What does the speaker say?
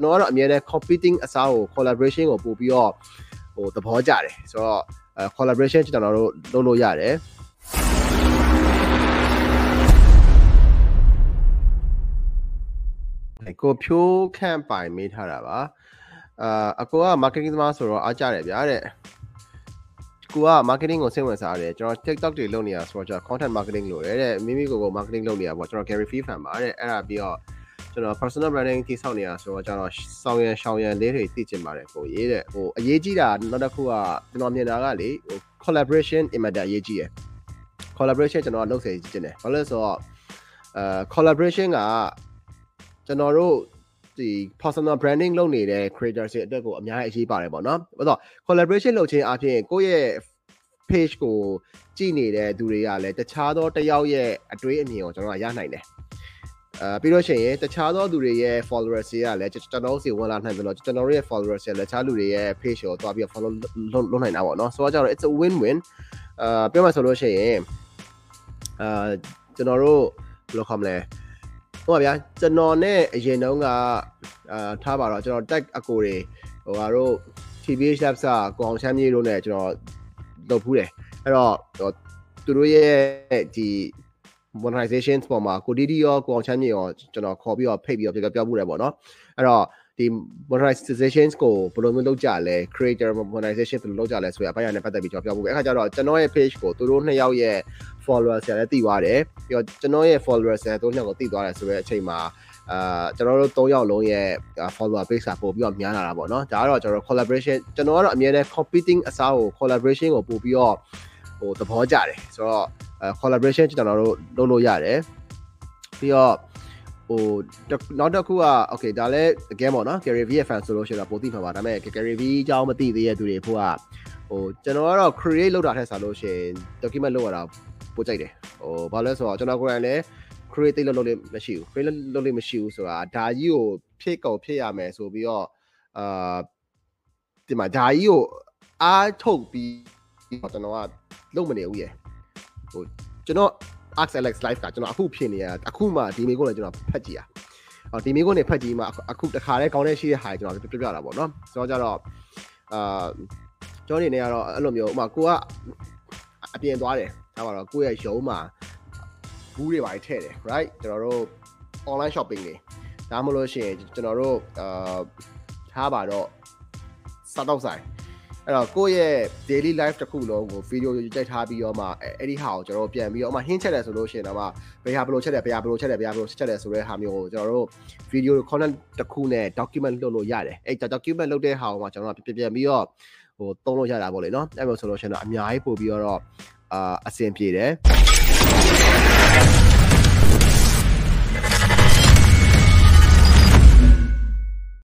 ကျွန်တော်ကတော့အများနဲ့ competing အစားကို collaboration ကိုပို့ပြီးတော့ဟိုသဘောကျတယ်ဆိုတော့ collaboration ကျွန်တော်တို့လုပ်လို့ရတယ်ကိုဖြိုးခန့်ပိုင်မေးထားတာပါအာအကိုက marketing သမားဆိုတော့အားကြတယ်ဗျာတဲ့ကိုက marketing ကိုစိတ်ဝင်စားတယ်ကျွန်တော် TikTok တွေလုပ်နေတာဆိုတော့ကျွန်တော် content marketing လုပ်တယ်တဲ့မိမိကိုယ်ကို marketing လုပ်နေတာပေါ့ကျွန်တော် Gary Vee fan ပါတဲ့အဲ့ဒါပြီးတော့ ကျွန်တော် personal branding တိဆောက်နေတာဆိုတော့ကျွန်တော်စောင်းရန်ရှောင်းရန်လေးတွေသိချင်ပါတယ်ကိုရေးတဲ့ဟိုအရေးကြီးတာနောက်တစ်ခုကကျွန်တော်မြင်တာကလေဟို collaboration immediate အရေးကြီးရယ် collaboration ကျွန်တော်ကလုပ်စေချင်တယ်ဘာလို့လဲဆိုတော့အဲ collaboration ကကျွန်တော်တို့ဒီ personal branding လုပ်နေတဲ့ creators တွေအတွက်ကိုအများကြီးအရေးပါတယ်ပေါ့နော်။ဘာလို့ collaboration လုပ်ခြင်းအပြင်ကိုယ့်ရဲ့ page ကိုကြည့်နေတဲ့သူတွေကလည်းတခြားသောတယောက်ရဲ့အတွေးအမြင်ကိုကျွန်တော်ကရနိုင်တယ်။ အဲပြီးတော့ရှင်ရင်တခြားသောသူတွေရဲ့ followers တွေကလည်းကျွန်တော်စီဝင်လာနိုင်တယ်လို့ကျွန်တော်တို့ရဲ့ followers တွေလည်းတခြားလူတွေရဲ့ page ကိုတွားပြီး follow လုပ်နိုင်တာပေါ့နော်။ဆိုတော့ကျတော့ it's a win win အာပြောမှဆိုလို့ရှိရင်အာကျွန်တော်တို့ဘယ်လိုခေါ်မလဲဟိုပါဗျာကျွန်တော်နဲ့အရင်တုန်းကအာထားပါတော့ကျွန်တော် tag အကိုတွေဟိုဟာတို့ TBH Labs ကကိုအောင်ချမ်းမြေတို့နဲ့ကျွန်တော်လုပ်ဖူးတယ်အဲ့တော့သူတို့ရဲ့ဒီ monetization ပေါ်မှာကိုဒီဒီရောကိုအောင်ချမ်းမြေရောကျွန်တော်ခေါ်ပြီးတော့ဖိတ်ပြီးတော့ပြောပြမှုတယ်ပေါ့နော်အဲ့တော့ဒီ monetization ကိုဘယ်လိုမျိုးလုပ်ကြလဲ creator monetization ဘယ်လိုလုပ်ကြလဲဆိုရအပိုင်းရနဲ့ပတ်သက်ပြီးကျွန်တော်ပြောဖို့ပဲအခါကျတော့ကျွန်တော်ရဲ့ page ကိုသူတို့နှစ်ယောက်ရဲ့ followers တွေလည်းတည်သွားတယ်ပြီးတော့ကျွန်တော်ရဲ့ followers တွေတို့နှစ်ယောက်ကိုတည်သွားတယ်ဆိုတဲ့အချိန်မှာအာကျွန်တော်တို့၃ယောက်လုံးရဲ့ follower base ကပို့ပြီးတော့များလာတာပေါ့နော်ဒါကတော့ကျွန်တော် collaboration ကျွန်တော်ကတော့အမြဲတမ်း competing အစားကို collaboration ကိုပို့ပြီးတော့ ဟိုသဘောကျတယ်ဆိုတော့ collaboration ကျွန်တော်တို့လုပ်လို့ရတယ်ပြီးတော့ဟိုနောက်တစ်ခုက okay ဒါလည်း again ပေါ့နော် Gary Vee fan ဆိုလို့ရှိရင်တော့ပိုသိမှာပါဒါပေမဲ့ Gary Vee အကြောင်းမသိသေးတဲ့သူတွေဖို့ကဟိုကျွန်တော်ကတော့ create လုပ်တာထက်စားလို့ရှိရင် document လုပ်ရတာပိုကြိုက်တယ်ဟိုဘာလဲဆိုတော့ကျွန်တော်ကိုယ်တိုင်လည်း create လုပ်လို့လည်းမရှိဘူး create လုပ်လို့မရှိဘူးဆိုတာဒါကြီးကိုဖြစ်ကုန်ဖြစ်ရမယ်ဆိုပြီးတော့အာဒီမှာဒါကြီးကိုအားထုတ်ပြီးကျွန်တော်က လုပ်မနေဘူးရယ်ဟိုကျွန်တော် Ask Alex Live ကကျွန်တော်အခုဖြစ်နေရအခုမှဒီမေကိုလည်းကျွန်တော်ဖတ်ကြည့်ရအော်ဒီမေကိုနေဖတ်ကြည့်မှအခုတခါတည်းကောင်းတဲ့ရှိတဲ့ဟာကျွန်တော်ပြပြတာပေါ့နော်ဆိုတော့ကြတော့အာကျွန်တော်နေနေကတော့အဲ့လိုမျိုးဥမာကိုကအပြင်သွားတယ်ဒါပါတော့ကိုရဲ့ရုံးမှာဘူးတွေပါထည့်တယ် right ကျွန်တော်တို့ online shopping တွေဒါမှမဟုတ်လို့ရှိရင်ကျွန်တော်တို့အာထားပါတော့စားတော့ဆိုင် အဲ့တော့ကိုယ့်ရဲ့ daily life တစ်ခုလုံးကို video ကြိုက်ထားပြီးတော့မှအဲ့ဒီဟာကိုကျွန်တော်တို့ပြန်ပြီးတော့မှဟင်းချက်တယ်ဆိုလို့ရှိရင်တော့မှဘယ်ဟာဘယ်လိုချက်တယ်ဘယ်ဟာဘယ်လိုချက်တယ်ဘယ်ဟာဘယ်လိုချက်တယ်ဆိုတဲ့ဟာမျိုးကိုကျွန်တော်တို့ video content တစ်ခုနဲ့ document လုပ်လို့ရတယ်အဲ့ document လုပ်တဲ့ဟာကိုမှကျွန်တော်တို့ပြန်ပြန်ပြီးတော့ဟိုသုံးလို့ရတာပေါ့လေနော်အဲ့လိုဆိုလို့ရှိရင်တော့အများကြီးပို့ပြီးတော့အာအဆင်ပြေတယ်